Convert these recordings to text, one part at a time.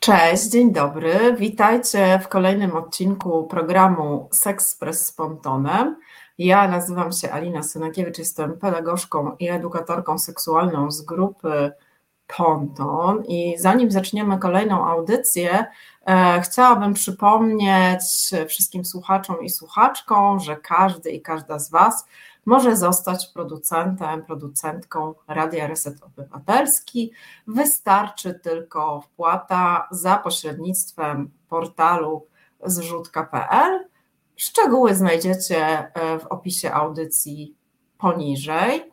Cześć, dzień dobry. Witajcie w kolejnym odcinku programu Sexpress z Pontonem. Ja nazywam się Alina Synakiewicz, jestem pedagogzką i edukatorką seksualną z grupy Ponton. I zanim zaczniemy kolejną audycję, e, chciałabym przypomnieć wszystkim słuchaczom i słuchaczkom, że każdy i każda z Was może zostać producentem, producentką Radia Reset Obywatelski. Wystarczy tylko wpłata za pośrednictwem portalu zrzutka.pl. Szczegóły znajdziecie e, w opisie audycji poniżej.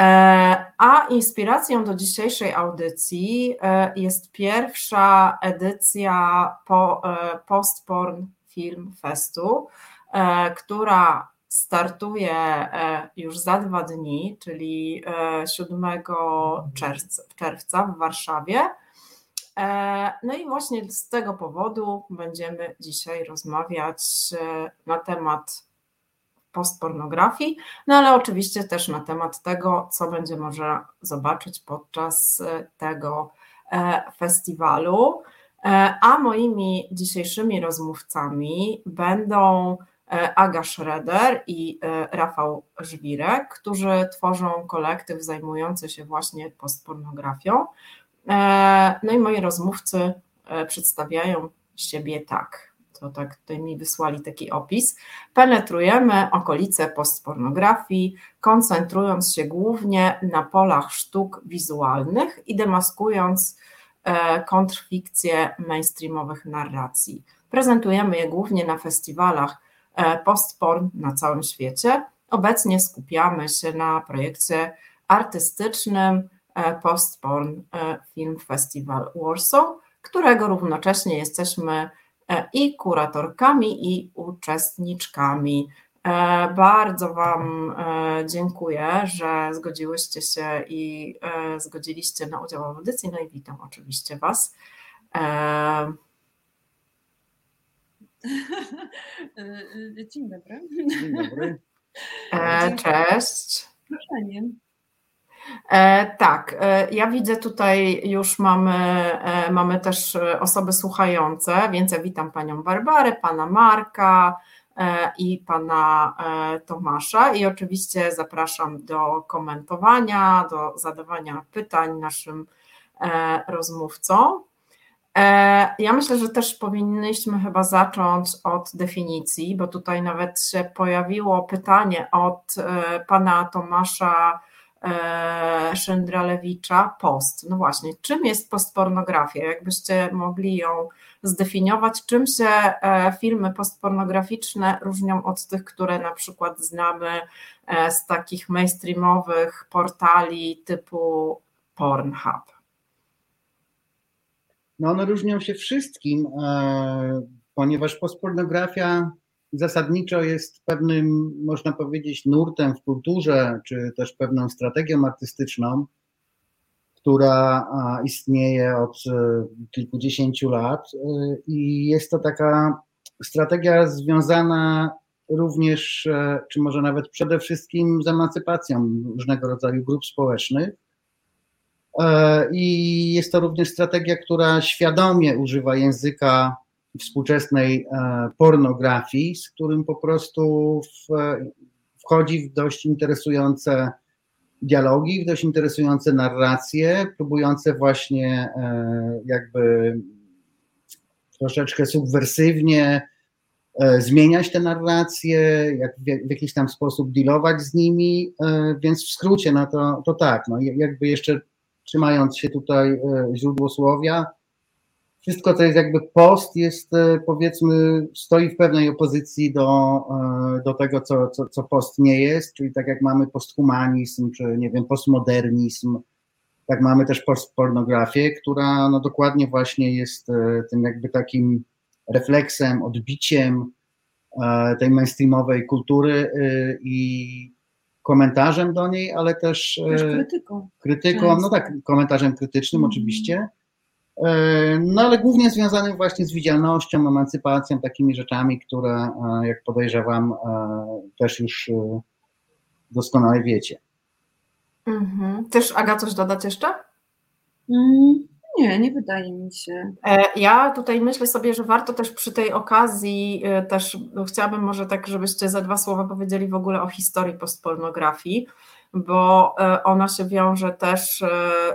E, a inspiracją do dzisiejszej audycji e, jest pierwsza edycja Postporn Film Festu, która startuje e, już za dwa dni, czyli 7 e, czerwca, w Warszawie. E, no i właśnie z tego powodu będziemy dzisiaj rozmawiać na temat postpornografii, no ale oczywiście też na temat tego, co będzie można zobaczyć podczas tego festiwalu. A moimi dzisiejszymi rozmówcami będą Aga Schroeder i e, Rafał Żwirek, którzy tworzą kolektyw zajmujący się właśnie postpornografią. E, no i moi rozmówcy przedstawiają siebie tak. To tak tutaj mi wysłali taki opis. Penetrujemy okolice postpornografii, koncentrując się głównie na polach sztuk wizualnych i demaskując kontrfikcje mainstreamowych narracji. Prezentujemy je głównie na festiwalach E, postporn na całym świecie. Obecnie skupiamy się na projekcie artystycznym e, Postporn e, Film Festival Warsaw, którego równocześnie jesteśmy i kuratorkami, i uczestniczkami. Bardzo Wam dziękuję, że zgodziłyście się i zgodziliście na udział w audycji. No i witam oczywiście Was. E, e, dzień dobry. Dzień dobry. E, cześć. Proszenie. E, tak, e, ja widzę tutaj już mamy, e, mamy też osoby słuchające, więc ja witam panią Barbarę, pana Marka i pana Tomasza i oczywiście zapraszam do komentowania, do zadawania pytań naszym rozmówcom. E, ja myślę, że też powinniśmy chyba zacząć od definicji, bo tutaj nawet się pojawiło pytanie od e, pana Tomasza e, Szyndralewicza, post. No właśnie, czym jest postpornografia? Jakbyście mogli ją zdefiniować, czym się filmy postpornograficzne różnią od tych, które na przykład znamy z takich mainstreamowych portali typu Pornhub? No one różnią się wszystkim, e, ponieważ postpornografia zasadniczo jest pewnym, można powiedzieć, nurtem w kulturze, czy też pewną strategią artystyczną, która istnieje od e, kilkudziesięciu lat e, i jest to taka strategia związana również, czy może nawet przede wszystkim z emancypacją różnego rodzaju grup społecznych, I jest to również strategia, która świadomie używa języka współczesnej e, pornografii, z którym po prostu w, wchodzi w dość interesujące dialogi, w dość interesujące narracje, próbujące właśnie e, jakby troszeczkę subwersywnie zmieniać te narracje, jak w, w, jakiś tam sposób dealować z nimi, więc w skrócie, no to, to tak, no jakby jeszcze trzymając się tutaj e, źródłosłowia, wszystko, co jest jakby post, jest e, powiedzmy, stoi w pewnej opozycji do, e, do tego, co, co, co post nie jest, czyli tak jak mamy posthumanizm, czy nie wiem, postmodernizm, tak mamy też postpornografię, która no dokładnie właśnie jest tym jakby takim refleksem, odbiciem tej mainstreamowej kultury i komentarzem do niej, ale też, też krytyką. Krytyką, no tak, komentarzem krytycznym mm. oczywiście. E, no ale głównie związanym właśnie z widzialnością, emancypacją, takimi rzeczami, które, e, jak podejrzewam, e, też już doskonale wiecie. Mhm. Też Aga coś dodać jeszcze? Mm, nie, nie wydaje mi się. E, ja tutaj myślę sobie, że warto też przy tej okazji e, też no, chciałabym może tak, żebyście za dwa słowa powiedzieli w ogóle o historii postpornografii, bo e, ona się wiąże też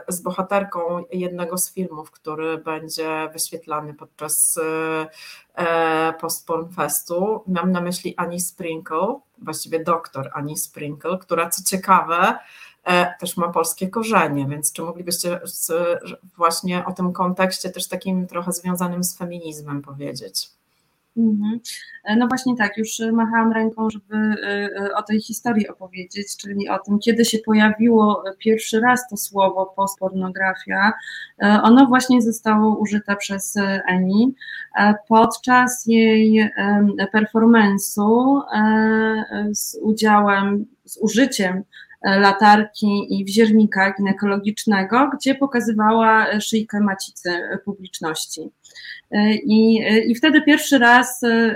z bohaterką jednego z filmów, który będzie wyświetlany podczas Postporn Festu. Mam na myśli Annie Sprinkle, właściwie doktor Annie Sprinkle, która co ciekawe też ma polskie korzenie, więc czy moglibyście właśnie o tym kontekście też takim trochę związanym z feminizmem powiedzieć? Mhm. E, no właśnie tak, już machałam ręką, żeby e, o tej historii opowiedzieć, czyli o tym, kiedy się pojawiło pierwszy raz to słowo postpornografia. Ono właśnie zostało użyte przez Eni podczas jej performance'u z udziałem, z użyciem E, latarki i wziernika ginekologicznego, gdzie pokazywała szyjkę macicy publiczności. E, I, I wtedy pierwszy raz e,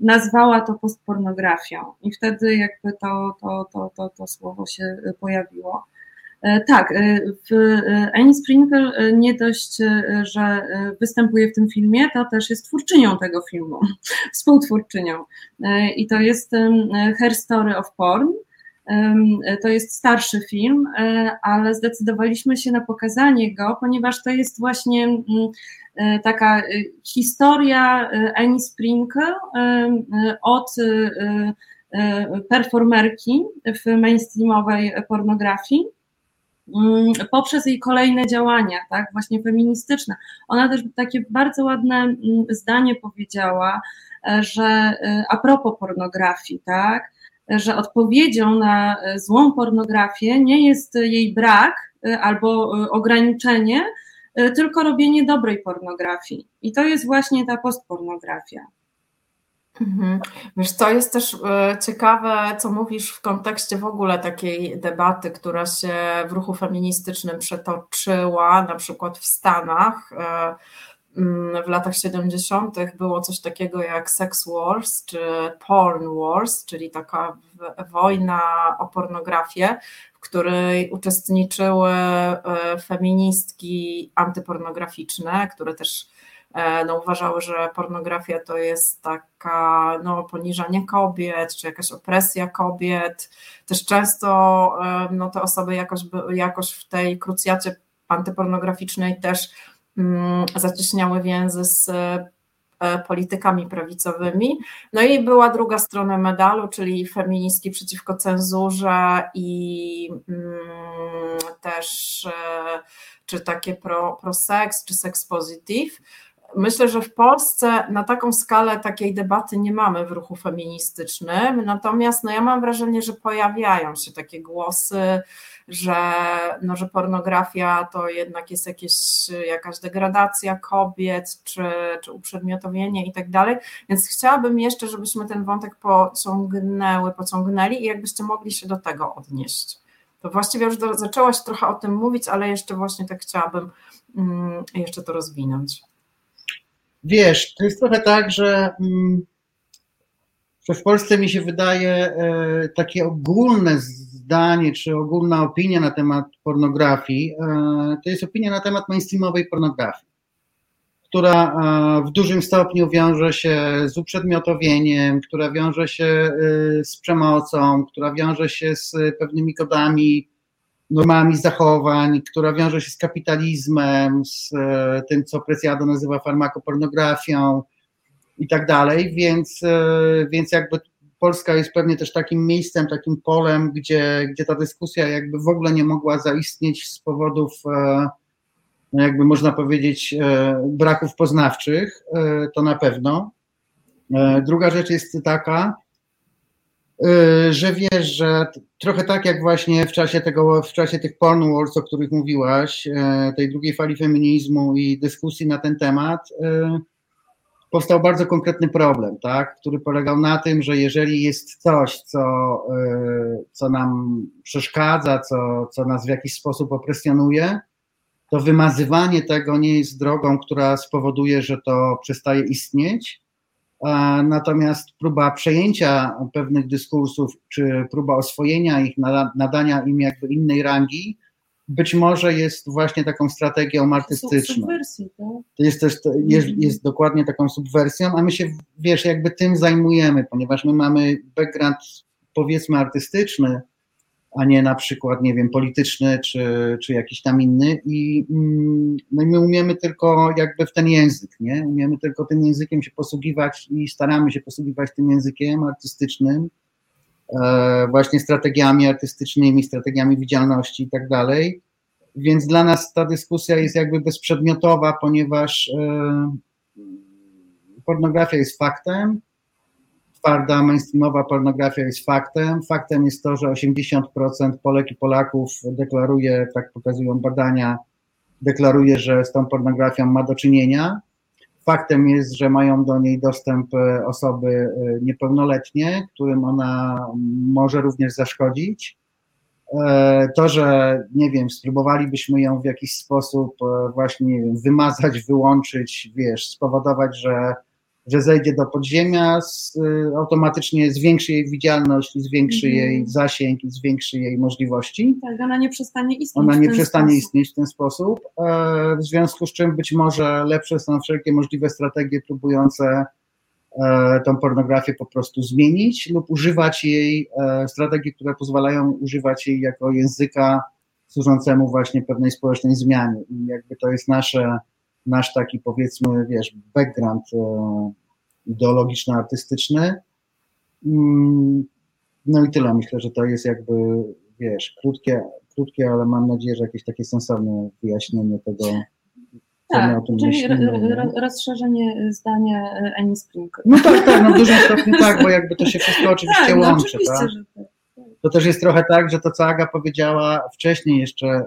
nazwała to postpornografią i wtedy jakby to, to, to, to, to słowo się pojawiło. Tak, Annie Sprinkle nie dość, że występuje w tym filmie, to też jest twórczynią tego filmu, współtwórczynią. I to jest Her Story of Porn, to jest starszy film, e, ale zdecydowaliśmy się na pokazanie go, ponieważ to jest właśnie mm, e, taka e, historia Annie Sprinkle od performerki w mainstreamowej pornografii mm, poprzez jej kolejne działania, tak, właśnie feministyczne. Ona też takie bardzo ładne mm, zdanie powiedziała, że a propos pornografii, tak, że odpowiedzią na e, złą pornografię nie jest jej brak e, albo e, ograniczenie, tylko robienie dobrej pornografii. I to jest właśnie ta postpornografia. Mhm. Wiesz, to jest też ciekawe, co mówisz w kontekście w ogóle takiej debaty, która się w ruchu feministycznym przetoczyła, na przykład w Stanach w latach 70. było coś takiego jak Sex Wars czy Porn Wars, czyli taka wojna o pornografię, w której uczestniczyły e, feministki antypornograficzne, które też e, no, uważały, że pornografia to jest taka no, poniżanie kobiet, czy jakaś opresja kobiet. Też często e, no, te osoby jakoś, jakoś w tej krucjacie antypornograficznej też zacieśniały więzy z e, politykami prawicowymi. No i była druga strona medalu, czyli feministki przeciwko cenzurze i mm, też e, czy takie pro, pro seks, czy sex positive. Myślę, że w Polsce na taką skalę takiej debaty nie mamy w ruchu feministycznym, natomiast no ja mam wrażenie, że pojawiają się takie głosy, że, no, że pornografia to jednak jest jakieś, jakaś degradacja kobiet, czy, czy uprzedmiotowienie i tak dalej. Więc chciałabym jeszcze, żebyśmy ten wątek pociągnęły, pociągnęli i jakbyście mogli się do tego odnieść. To właściwie już do, zaczęłaś trochę o tym mówić, ale jeszcze właśnie tak chciałabym um, jeszcze to rozwinąć. Wiesz, to jest trochę tak, że, mm, że w Polsce mi się wydaje e, takie ogólne zdanie czy ogólna opinia na temat pornografii, e, to jest opinia na temat mainstreamowej pornografii, która e, w dużym stopniu wiąże się z uprzedmiotowieniem, która wiąże się z przemocą, która wiąże się z pewnymi kodami, normami zachowań, która wiąże się z kapitalizmem, z tym, co Preciado nazywa farmakopornografią i tak dalej, więc, więc jakby Polska jest pewnie też takim miejscem, takim polem, gdzie, gdzie ta dyskusja jakby w ogóle nie mogła zaistnieć z powodów, e, no jakby można powiedzieć, e, braków poznawczych, e, to na pewno. Druga rzecz jest taka, że wiesz, że trochę tak jak właśnie w czasie tego, w czasie tych porn wars, o których mówiłaś, tej drugiej fali feminizmu i dyskusji na ten temat, powstał bardzo konkretny problem, tak, który polegał na tym, że jeżeli jest coś, co, y, co nam przeszkadza, co, co nas w jakiś sposób opresjonuje, to wymazywanie tego nie jest drogą, która spowoduje, że to przestaje istnieć. Natomiast próba przejęcia pewnych dyskursów, czy próba oswojenia ich, nadania im jakby innej rangi, być może jest właśnie taką strategią artystyczną. Tak? To jest też jest, mhm. jest dokładnie taką subwersją, a my się wiesz, jakby tym zajmujemy, ponieważ my mamy background powiedzmy artystyczny, a nie na przykład, nie wiem, polityczny czy, czy jakiś tam inny. I, mm, no i my umiemy tylko jakby w ten język, nie? Umiemy tylko tym językiem się posługiwać i staramy się posługiwać tym językiem artystycznym, e, właśnie strategiami artystycznymi, strategiami widzialności i tak dalej. Więc dla nas ta dyskusja jest jakby bezprzedmiotowa, ponieważ e, pornografia jest faktem, twarda, mainstreamowa pornografia jest faktem. Faktem jest to, że 80% Polek i Polaków deklaruje, tak pokazują badania, deklaruje, że z tą pornografią ma do czynienia. Faktem jest, że mają do niej dostęp e, osoby e, niepełnoletnie, którym ona może również zaszkodzić. E, to, że nie wiem, spróbowalibyśmy ją w jakiś sposób właśnie wymazać, wyłączyć, wiesz, spowodować, że że zejdzie do podziemia, z, y, automatycznie zwiększy jej widzialność, zwiększy mhm. jej zasięg i zwiększy jej możliwości. Tak, ona nie przestanie istnieć. Ona nie przestanie sposób. istnieć w ten sposób, e, w związku z czym być może lepsze są wszelkie możliwe strategie próbujące e, tą pornografię po prostu zmienić lub używać jej, e, strategii, które pozwalają używać jej jako języka służącemu właśnie pewnej społecznej zmianie. I jakby to jest nasze nasz taki powiedzmy, wiesz, background ideologiczno-artystyczny. Mm, no i tyle. Myślę, że to jest jakby, wiesz, krótkie, krótkie, ale mam nadzieję, że jakieś takie sensowne wyjaśnienie tego. Tak, czyli rozszerzenie zdania Annie Spring. No tak, tak, no w dużym stopniu tak, bo jakby to się wszystko oczywiście tak, no łączy. Oczywiście, tak? że tak to też jest trochę tak, że to, co Aga powiedziała wcześniej jeszcze, e,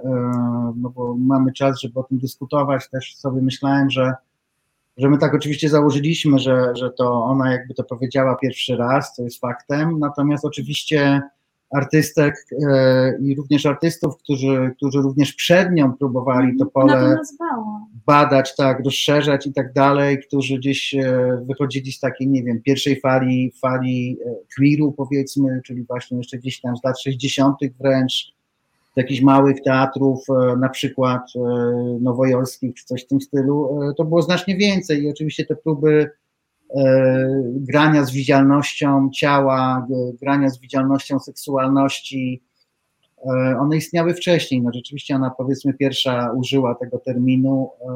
no bo mamy czas, żeby o tym dyskutować, też sobie myślałem, że, że my tak oczywiście założyliśmy, że, że to ona jakby to powiedziała pierwszy raz, co jest faktem, natomiast oczywiście artystek e, i również artystów, którzy, którzy również przed nią próbowali to pole badać, tak, rozszerzać i tak dalej, którzy gdzieś e, wychodzili z takiej, nie wiem, pierwszej fali, fali e, queeru powiedzmy, czyli właśnie jeszcze gdzieś tam z lat 60. wręcz, z jakichś małych teatrów, na przykład nowojorskich czy coś w tym stylu, to było znacznie więcej i oczywiście te próby E, grania z widzialnością ciała, grania z widzialnością seksualności, e, one istniały wcześniej. No rzeczywiście ona powiedzmy pierwsza użyła tego terminu, e,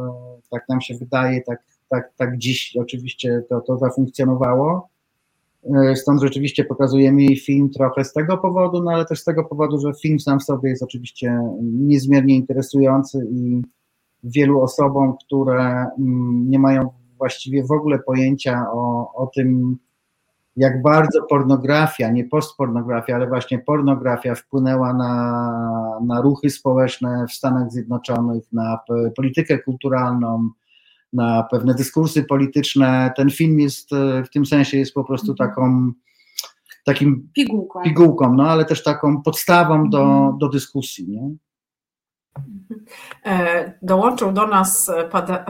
tak nam się wydaje, tak, tak, tak dziś oczywiście to, to zafunkcjonowało. Stąd rzeczywiście pokazujemy jej film trochę z tego powodu, no ale też z tego powodu, że film sam w sobie jest oczywiście niezmiernie interesujący i wielu osobom, które mm, nie mają właściwie w ogóle pojęcia o, o tym, jak bardzo pornografia, nie postpornografia, ale właśnie pornografia wpłynęła na, na ruchy społeczne w Stanach Zjednoczonych, na politykę kulturalną, na pewne dyskursy polityczne. Ten film jest w tym sensie jest po prostu mhm. taką takim pigułką, pigułką no ale też taką podstawą do, mhm. do dyskusji. Nie? E, dołączył do nas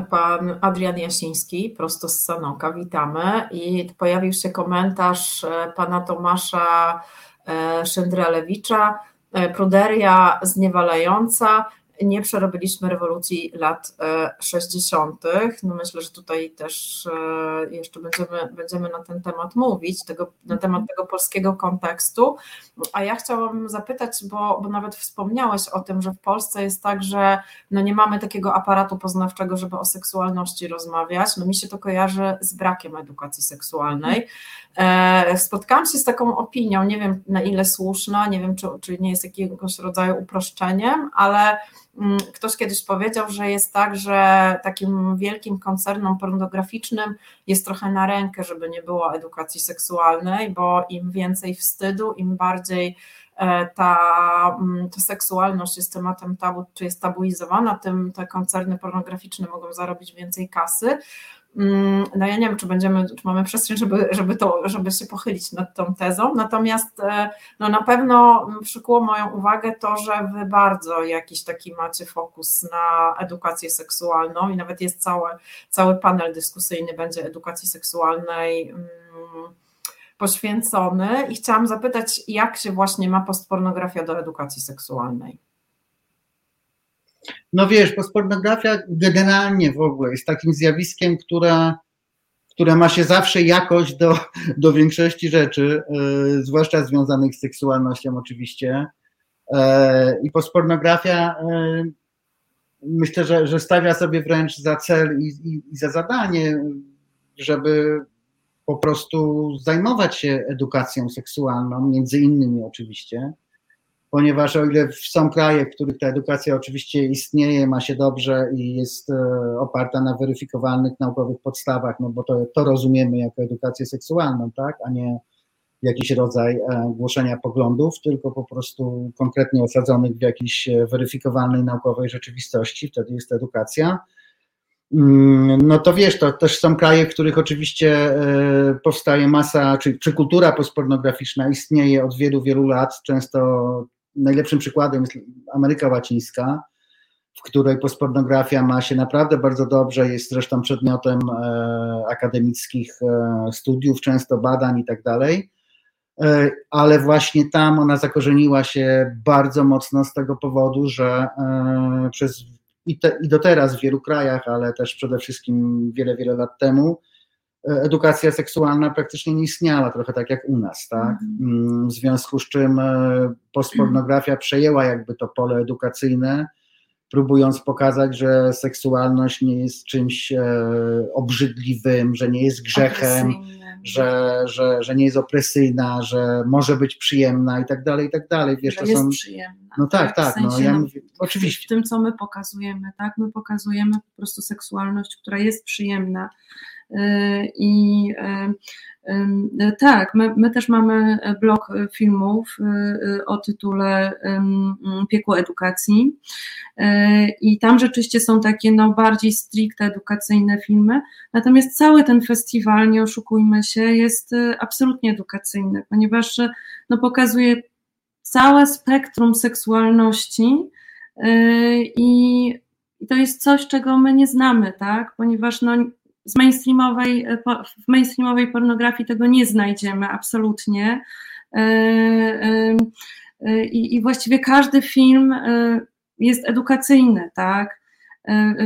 pan Adrian Jasiński, prosto z Sanoka, witamy. I pojawił się komentarz e, pana Tomasza e, Szyndralewicza, pruderia zniewalająca, nie przerobiliśmy rewolucji lat 60. E, no myślę, że tutaj też e, jeszcze będziemy, będziemy na ten temat mówić, tego, na temat tego polskiego kontekstu. A ja chciałam zapytać, bo, bo nawet wspomniałeś o tym, że w Polsce jest tak, że no nie mamy takiego aparatu poznawczego, żeby o seksualności rozmawiać. No mi się to kojarzy z brakiem edukacji seksualnej. E, spotkałam się z taką opinią, nie wiem na ile słuszna, nie wiem czy, czy nie jest jakiegoś rodzaju uproszczeniem, ale ktoś kiedyś powiedział, że jest tak, że takim wielkim koncernom pornograficznym jest trochę na rękę, żeby nie było edukacji seksualnej, bo im więcej wstydu, im bardziej e, ta, mm, ta seksualność jest tematem tabu, czy jest tabuizowana, tym te koncerny pornograficzne mogą zarobić więcej kasy. Mm, no ja nie wiem, czy będziemy, czy mamy przestrzeń, żeby, żeby, to, żeby się pochylić nad tą tezą, natomiast e, no na pewno przykuło moją uwagę to, że wy bardzo jakiś taki macie fokus na edukację seksualną i nawet jest cały, cały panel dyskusyjny będzie edukacji seksualnej mm, poświęcony i chciałam zapytać, jak się właśnie ma postpornografia do edukacji seksualnej? No wiesz, postpornografia generalnie w ogóle jest takim zjawiskiem, które, które ma się zawsze jakoś do, do większości rzeczy, yy, zwłaszcza związanych z seksualnością oczywiście. Yy, I postpornografia yy, myślę, że, że stawia sobie wręcz za cel i, i, i za zadanie, żeby po prostu zajmować się edukacją seksualną, między innymi oczywiście, ponieważ o ile są kraje, w których ta edukacja oczywiście istnieje, ma się dobrze i jest e, oparta na weryfikowalnych naukowych podstawach, no bo to, to rozumiemy jako edukację seksualną, tak, a nie jakiś rodzaj e, głoszenia poglądów, tylko po prostu konkretnie osadzonych w jakiejś e, weryfikowalnej naukowej rzeczywistości, wtedy jest edukacja. Mm, no to wiesz, to też są kraje, w których oczywiście powstaje masa, czy, czy kultura postpornograficzna istnieje od wielu, wielu lat, często najlepszym przykładem jest Ameryka Łacińska, w której postpornografia ma się naprawdę bardzo dobrze, jest zresztą przedmiotem e, akademickich e, studiów, często badań i tak dalej, e, ale właśnie tam ona zakorzeniła się bardzo mocno z tego powodu, że przez i, te, i do teraz w wielu krajach, ale też przede wszystkim wiele, wiele lat temu, edukacja seksualna praktycznie nie istniała, trochę tak jak u nas, tak? Mhm. Mm, w związku z czym e, postpornografia przejęła jakby to pole edukacyjne, próbując pokazać, że seksualność nie jest czymś e, obrzydliwym, że nie jest grzechem, że, że, że nie jest opresyjna, że może być przyjemna i tak dalej, i tak dalej. Wiesz, że to jest są... przyjemna. No tak, tak, w no, sensie, no, ja mówię, oczywiście. W tym, co my pokazujemy, tak, my pokazujemy po prostu seksualność, która jest przyjemna, I y, y, tak, my, my, też mamy blog filmów o tytule Piekło Edukacji. I tam rzeczywiście są takie no, bardziej stricte edukacyjne filmy. Natomiast cały ten festiwal, nie oszukujmy się, jest absolutnie edukacyjny, ponieważ no, pokazuje całe spektrum seksualności i to jest coś, czego my nie znamy, tak? Ponieważ no, z mainstreamowej, e, w mainstreamowej pornografii tego nie znajdziemy absolutnie. E, e, I, właściwie każdy film jest edukacyjny, tak?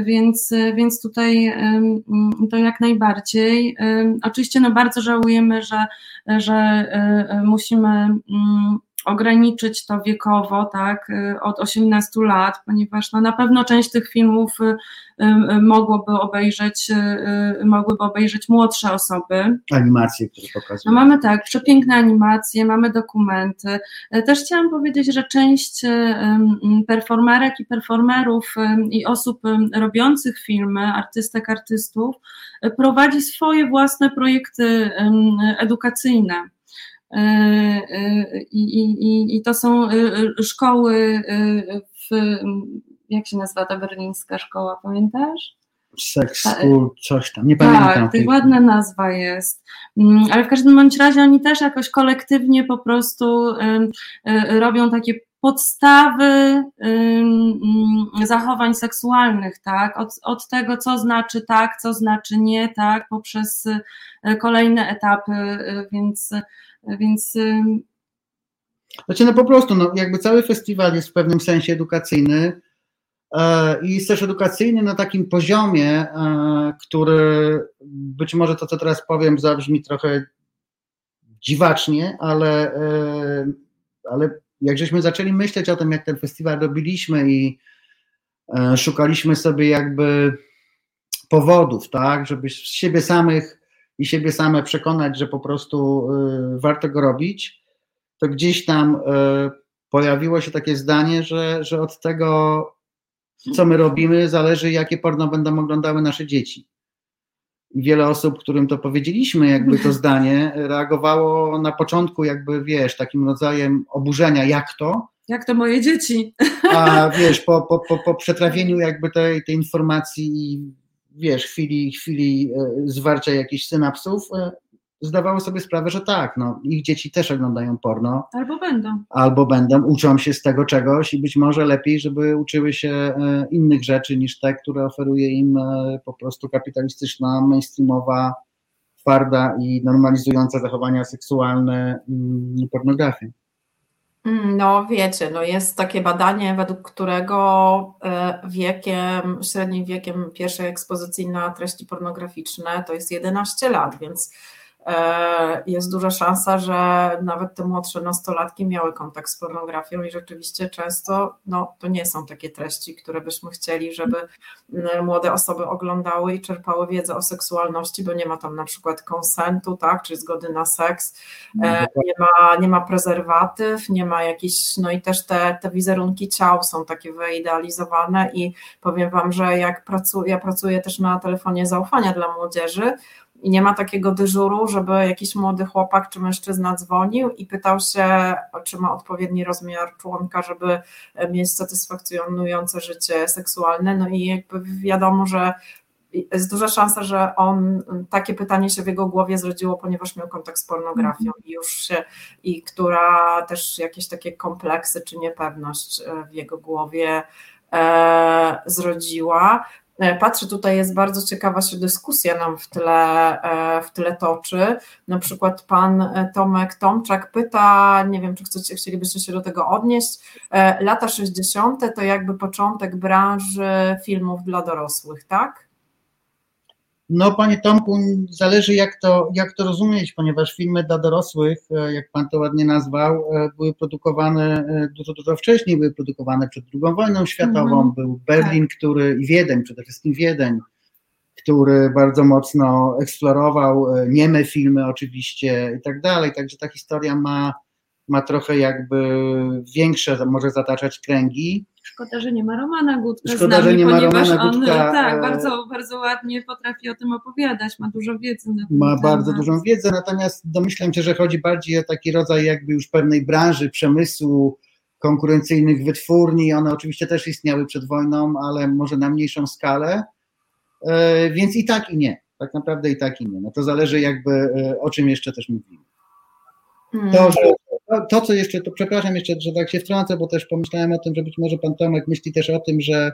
Więc, więc tutaj to jak najbardziej. Oczywiście no bardzo żałujemy, że, że musimy mm, ograniczyć to wiekowo, tak, y, od 18 lat, ponieważ no, na pewno część tych filmów y, y, mogłoby obejrzeć, mogłyby obejrzeć młodsze osoby. Animacje, które pokazują. No mamy tak, przepiękne animacje, mamy dokumenty. Też chciałam powiedzieć, że część performerek i performerów i osób robiących filmy, artystek, artystów, prowadzi swoje własne projekty edukacyjne. E, e, I, i, I to są szkoły w, jak się nazywa ta berlińska szkoła, pamiętasz? School, coś tam, nie pamiętam. Tak, ładna nazwa jest. Mm, ale w każdym bądź razie oni też jakoś kolektywnie po prostu robią takie podstawy zachowań seksualnych, tak? Od, od tego, co znaczy tak, co znaczy nie, tak, poprzez kolejne etapy, więc więc. Znaczy, no po prostu, no, jakby cały festiwal jest w pewnym sensie edukacyjny e, i jest też edukacyjny na takim poziomie, e, który być może to, co teraz powiem, zabrzmi trochę dziwacznie, ale, e, ale jak żeśmy zaczęli myśleć o tym, jak ten festiwal robiliśmy i szukaliśmy sobie jakby powodów, tak, żeby z siebie samych i siebie same przekonać, że po prostu y, warto go robić, to gdzieś tam y, pojawiło się takie zdanie, że, że od tego, co my robimy, zależy, jakie porno będą oglądały nasze dzieci. I wiele osób, którym to powiedzieliśmy, jakby to zdanie, reagowało na początku, jakby wiesz, takim rodzajem oburzenia, jak to. Jak to moje dzieci. A wiesz, po, po, po, po przetrawieniu jakby tej, tej informacji i wiesz, chwili, chwili e, zwarcia jakichś synapsów, e, zdawały sobie sprawę, że tak, no, ich dzieci też oglądają porno. Albo będą. Albo będą, uczą się z tego czegoś i być może lepiej, żeby uczyły się e, innych rzeczy niż te, które oferuje im po prostu kapitalistyczna, mainstreamowa, twarda i normalizująca zachowania seksualne mm, pornografia. Mm, no wiecie, no jest takie badanie, według którego e, wiekiem, średnim wiekiem pierwszej ekspozycji na treści pornograficzne to jest 11 lat, więc jest duża szansa, że nawet te młodsze nastolatki miały kontakt z pornografią i rzeczywiście często no, to nie są takie treści, które byśmy chcieli, żeby młode osoby oglądały i czerpały wiedzę o seksualności, bo nie ma tam na przykład konsentu, tak, czy zgody na seks, e, no, nie ma, nie ma prezerwatyw, nie ma jakichś, no i też te, te wizerunki ciał są takie wyidealizowane i powiem Wam, że jak pracuję, ja pracuję też na telefonie zaufania dla młodzieży, i nie ma takiego dyżuru, żeby jakiś młody chłopak czy mężczyzna dzwonił i pytał się, czy ma odpowiedni rozmiar członka, żeby mieć satysfakcjonujące życie seksualne. No i jakby wiadomo, że jest duża szansa, że on takie pytanie się w jego głowie zrodziło, ponieważ miał kontakt z pornografią -hmm. i już się, i która też jakieś takie kompleksy czy niepewność e, w jego głowie e, zrodziła. E, patrzę, tutaj jest bardzo ciekawa się dyskusja nam w tyle, e, w tyle toczy. Na przykład pan e, Tomek Tomczak pyta, nie wiem, czy chcecie, chcielibyście się do tego odnieść, lata 60. to jakby początek branży filmów dla dorosłych, tak? No, panie Tomku, zależy jak to, jak to rozumieć, ponieważ filmy dla dorosłych, e, jak pan to ładnie nazwał, e, były produkowane e, dużo, dużo wcześniej, były produkowane przed II wojną światową, mm -hmm. był Berlin, tak. który i Wiedeń, przede wszystkim Wiedeń, który bardzo mocno eksplorował nieme filmy oczywiście i tak dalej, także ta historia ma ma trochę jakby większe, może zataczać kręgi. Szkoda, że nie ma Romana Gutka Szkoda, z nami, że nie ma Romana on tak, e, bardzo, bardzo ładnie potrafi o tym opowiadać, ma dużo wiedzy. Na ma temat. bardzo dużą wiedzę, natomiast domyślam się, że chodzi bardziej o taki rodzaj jakby już pewnej branży, przemysłu, konkurencyjnych wytwórni, one oczywiście też istniały przed wojną, ale może na mniejszą skalę, e, więc i tak i nie, tak naprawdę i tak i nie. No to zależy jakby e, o czym jeszcze też mówimy. Hmm. To, że to, co jeszcze, to przepraszam jeszcze, że tak się wtrącę, bo też pomyślałem o tym, że być może pan Tomek myśli też o tym, że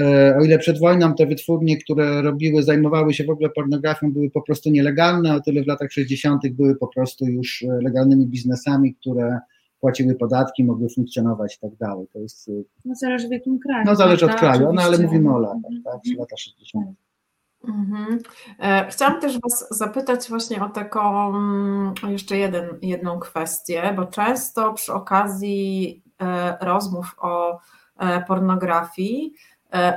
e, o ile przed wojną te wytwórnie, które robiły, zajmowały się w ogóle pornografią, były po prostu nielegalne, o tyle w latach 60. były po prostu już e, legalnymi biznesami, które płaciły podatki, mogły funkcjonować i tak dalej. To jest. E, no zależy w jakim kraju. No zależy od kraju, no ale mówimy o latach, tak, lata 60. Mhm. E, chciałam też Was zapytać właśnie o taką mm, jeszcze jeden, jedną kwestię, bo często przy okazji e, rozmów o e, pornografii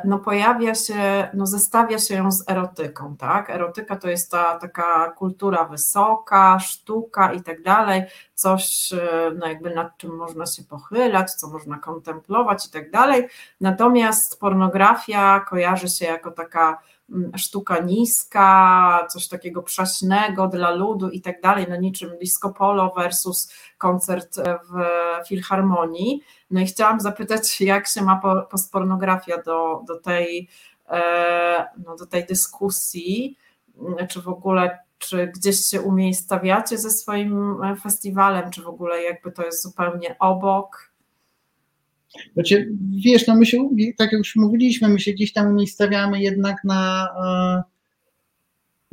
no pojawia się, no zestawia się ją z erotyką, tak? Erotyka to jest ta taka kultura wysoka, sztuka i tak dalej, coś no jakby nad czym można się pochylać, co można kontemplować i tak dalej. Natomiast pornografia kojarzy się jako taka sztuka niska, coś takiego przaśnego dla ludu i tak dalej, no niczym disco polo versus koncert w filharmonii. No i chciałam zapytać, jak się ma postpornografia do, do, tej, e, no do tej dyskusji, czy w ogóle czy gdzieś się umiejscawiacie ze swoim festiwalem, czy w ogóle jakby to jest zupełnie obok? Znaczy, wiesz, no my się, tak jak już mówiliśmy, my się gdzieś tam umiejscawiamy jednak na, e,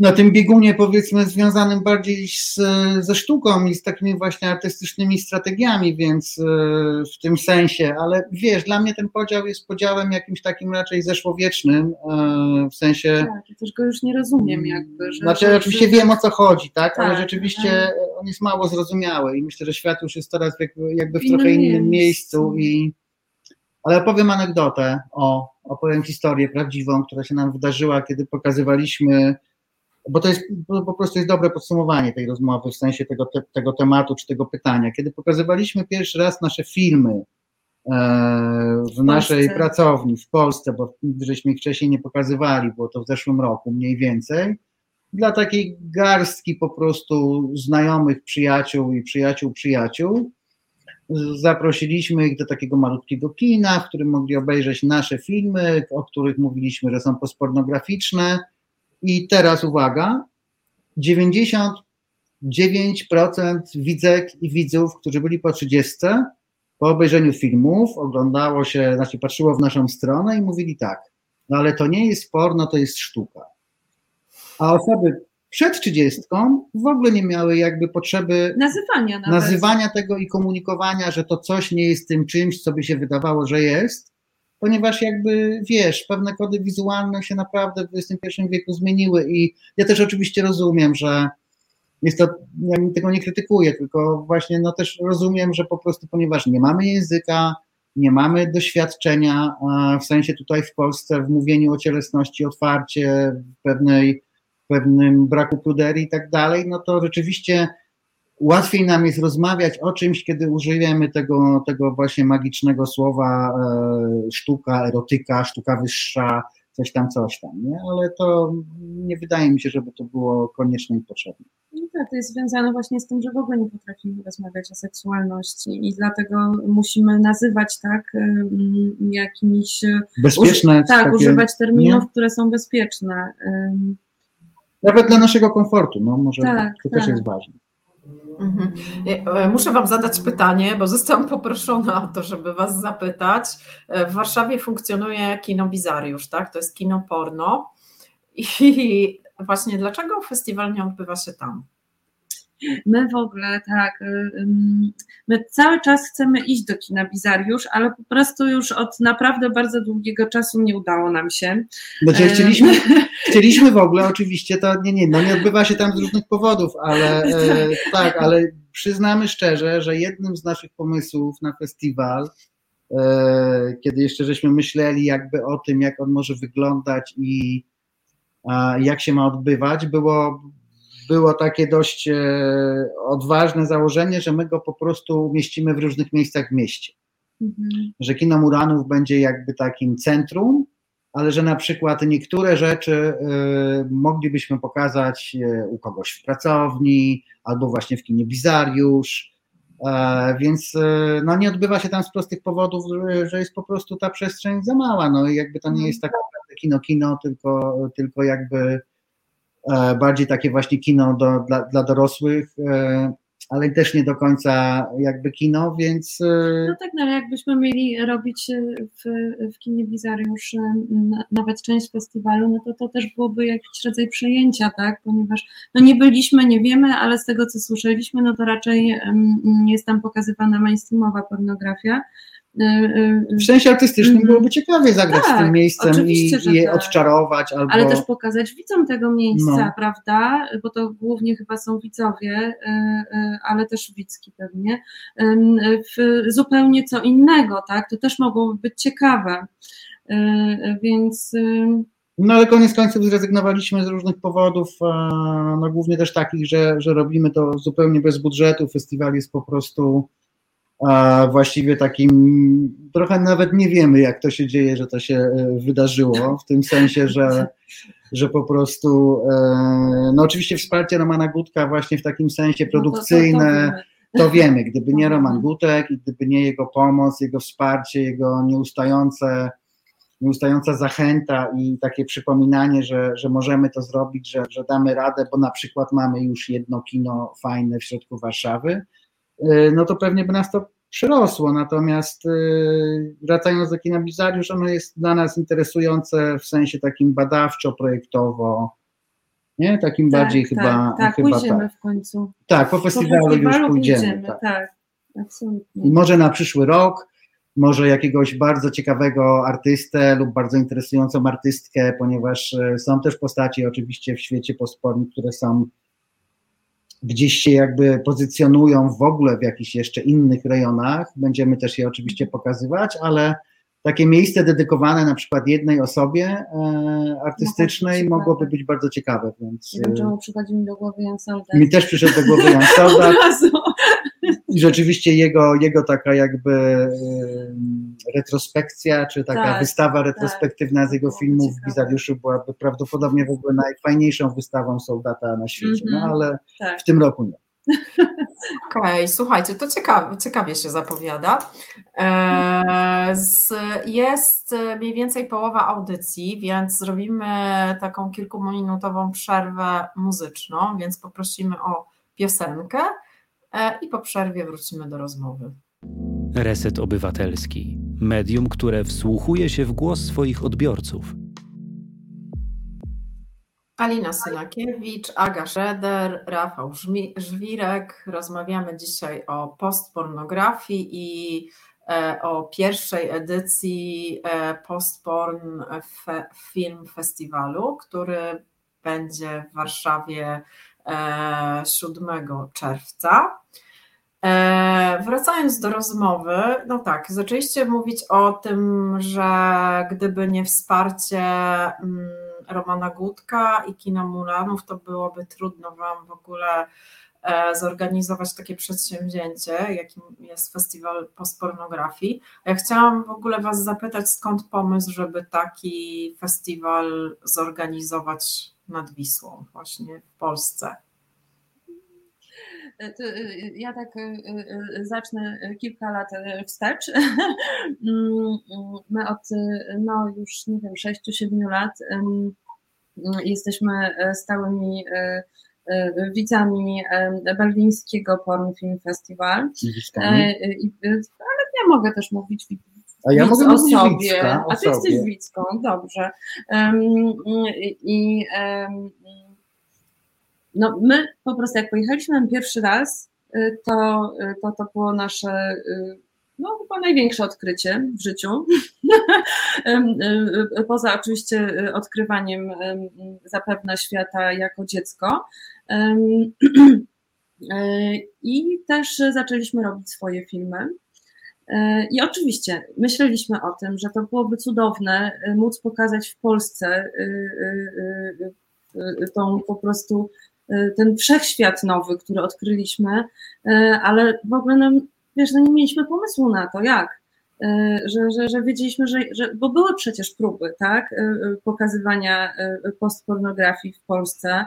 na tym biegunie, powiedzmy, związanym bardziej z, ze sztuką i z takimi właśnie artystycznymi strategiami, więc e, w tym sensie, ale wiesz, dla mnie ten podział jest podziałem jakimś takim raczej zeszłowiecznym, e, w sensie... Tak, ja też go już nie rozumiem jakby. Że, znaczy, oczywiście wiem o co chodzi, tak, tak ale rzeczywiście tak. on jest mało zrozumiały i myślę, że świat już jest teraz jakby w trochę innym miejscu i ale opowiem anegdotę, o, opowiem historię prawdziwą, która się nam wydarzyła, kiedy pokazywaliśmy, bo to jest bo po prostu jest dobre podsumowanie tej rozmowy w sensie tego, te, tego tematu czy tego pytania. Kiedy pokazywaliśmy pierwszy raz nasze filmy e, w, w naszej pracowni w Polsce, bo żeśmy ich wcześniej nie pokazywali, było to w zeszłym roku mniej więcej, dla takiej garstki po prostu znajomych przyjaciół i przyjaciół przyjaciół, Zaprosiliśmy ich do takiego malutkiego kina, w którym mogli obejrzeć nasze filmy, o których mówiliśmy, że są postpornograficzne. I teraz uwaga, 99% widzek i widzów, którzy byli po 30, po obejrzeniu filmów, oglądało się, znaczy patrzyło w naszą stronę i mówili tak, no ale to nie jest porno, to jest sztuka. A osoby przed trzydziestką w ogóle nie miały jakby potrzeby nazywania, nawet. nazywania tego i komunikowania, że to coś nie jest tym czymś, co by się wydawało, że jest, ponieważ jakby wiesz, pewne kody wizualne się naprawdę w XXI wieku zmieniły i ja też oczywiście rozumiem, że jest to, ja tego nie krytykuję, tylko właśnie no też rozumiem, że po prostu ponieważ nie mamy języka, nie mamy doświadczenia w sensie tutaj w Polsce w mówieniu o cielesności otwarcie, w pewnej, pewnym braku pruderii i tak dalej, no to rzeczywiście łatwiej nam jest rozmawiać o czymś, kiedy użyjemy tego, tego właśnie magicznego słowa e, sztuka, erotyka, sztuka wyższa, coś tam, coś tam, nie? Ale to nie wydaje mi się, żeby to było konieczne i potrzebne. No tak, to jest związane właśnie z tym, że w ogóle nie potrafimy rozmawiać o seksualności i dlatego musimy nazywać tak jakimiś... Bezpieczne. tak, takie, używać terminów, nie? które są bezpieczne. Nawet dla naszego komfortu, no może tak, to tak. też jest ważne. Mhm. E, muszę Wam zadać pytanie, bo zostałam poproszona o to, żeby Was zapytać. E, w Warszawie funkcjonuje kino Bizariusz, tak? To jest kino porno. I właśnie dlaczego festiwal nie odbywa się tam? My w ogóle tak, y, my cały czas chcemy iść do kina Bizariusz, ale po prostu już od naprawdę bardzo długiego czasu nie udało nam się. Znaczy chcieliśmy, chcieliśmy w ogóle oczywiście, to nie, nie, no nie odbywa się tam z różnych powodów, ale e, tak, ale przyznamy szczerze, że jednym z naszych pomysłów na festiwal, e, kiedy jeszcze żeśmy myśleli jakby o tym, jak on może wyglądać i jak się ma odbywać, było było takie dość e, odważne założenie, że my go po prostu umieścimy w różnych miejscach w mieście. Mhm. Że kino Muranów będzie jakby takim centrum, ale że na przykład niektóre rzeczy y, moglibyśmy pokazać y, u kogoś w pracowni albo właśnie w kinie Bizariusz. E, więc no, nie odbywa się tam z prostych powodów, że jest po prostu ta przestrzeń za mała. No i jakby to nie jest tak naprawdę kino-kino, tylko, tylko jakby E, bardziej takie właśnie kino do, dla, dla dorosłych, e, ale też nie do końca jakby kino, więc... E, no tak, no jakbyśmy mieli robić w, w kinie Bizariusz nawet część festiwalu, no to to też byłoby jakiś rodzaj przejęcia, tak, ponieważ no nie byliśmy, nie wiemy, ale z tego co słyszeliśmy, no to raczej jest tam pokazywana mainstreamowa pornografia, w sensie artystycznym mm. byłoby ciekawie zagrać tak, z tym tak, miejscem i je tak. odczarować. Albo... Ale też pokazać widzom tego miejsca, no. prawda? Bo to głównie chyba są widzowie, y, ale też widzki pewnie. W zupełnie co innego, tak? To też mogłoby być ciekawe. Więc. No ale koniec końców zrezygnowaliśmy z różnych powodów, no głównie też takich, że, że robimy to zupełnie bez budżetu. Festiwal jest po prostu a właściwie takim, trochę nawet nie wiemy, jak to się dzieje, że to się e, wydarzyło, w tym sensie, że, że po prostu, e, no oczywiście wsparcie Romana Gutka właśnie w takim sensie produkcyjne, no to, to, wiemy, gdyby nie Roman Gutek i gdyby nie jego pomoc, jego wsparcie, jego nieustające nieustająca zachęta i takie przypominanie, że, że możemy to zrobić, że, że damy radę, bo na przykład mamy już jedno kino fajne w środku Warszawy, no to pewnie by nas to przyrosło. Natomiast e, wracając do kina Bizariusz, ono jest dla nas interesujące w sensie takim badawczo-projektowo, nie? Takim tak, bardziej tak, chyba. Tak, chyba pójdziemy tak. w końcu. Tak, po festiwalu, po festiwalu już pójdziemy. pójdziemy tak. tak, absolutnie. I może na przyszły rok, może jakiegoś bardzo ciekawego artystę lub bardzo interesującą artystkę, ponieważ e, są też postaci oczywiście w świecie postpornym, które są gdzieś się jakby pozycjonują w ogóle w jakichś jeszcze innych rejonach. Będziemy też je oczywiście pokazywać, ale takie miejsce dedykowane na przykład jednej osobie e, artystycznej no, mogłoby być bardzo ciekawe. Więc, nie wiem, czemu przychodzi mi do głowy Jan Soldat. Mi też przyszedł do głowy Jan Soldat. I rzeczywiście jego, jego taka jakby retrospekcja, czy taka tak, wystawa tak. retrospektywna tak, z jego filmów w Bizariuszu byłaby prawdopodobnie w ogóle najfajniejszą wystawą soldata na świecie, no mhm. ale tak. w tym roku nie. Okej, okay, słuchajcie, to ciekawie, ciekawie się zapowiada. E, jest mniej więcej połowa audycji, więc zrobimy taką kilkuminutową przerwę muzyczną, więc poprosimy o piosenkę i po przerwie wrócimy do rozmowy. Reset Obywatelski. Medium, które wsłuchuje się w głos swoich odbiorców Alina Synakiewicz, Aga Szeder, Rafał Żwirek. Rozmawiamy dzisiaj o postpornografii i e, o pierwszej edycji e, Postporn Film Festiwalu, który będzie w Warszawie 7 e, czerwca. Wracając do rozmowy, no tak, zaczęliście mówić o tym, że gdyby nie wsparcie mm, Romana Gutka i kina Mulanów, to byłoby trudno Wam w ogóle e, zorganizować takie przedsięwzięcie, jakim jest Festiwal Postpornografii. Ja chciałam w ogóle Was zapytać, skąd pomysł, żeby taki festiwal zorganizować nad Wisłą, właśnie w Polsce? E, e, ja tak zacznę kilka lat wstecz. Mm, my od no już nie wiem, 6-7 lat Jesteśmy e, stałymi e, e, widzami berlińskiego Porn Film Festival. Ale ja mogę też mówić a ja mogę o sobie. Widzka, o A ty sobie. jesteś widzką, dobrze. I no my po prostu jak pojechaliśmy pierwszy raz, to, to, to było nasze no, chyba największe odkrycie w życiu. Poza oczywiście odkrywaniem zapewne świata jako dziecko. I też zaczęliśmy robić swoje filmy. E, I oczywiście myśleliśmy o tym, że to byłoby cudowne móc pokazać w Polsce tą po prostu ten wszechświat nowy, który odkryliśmy, ale w ogóle nam wiesz, no nie mieliśmy pomysłu na to, jak. E, że, że, że wiedzieliśmy, że, że, bo były przecież próby, tak, e, e, pokazywania postpornografii w Polsce,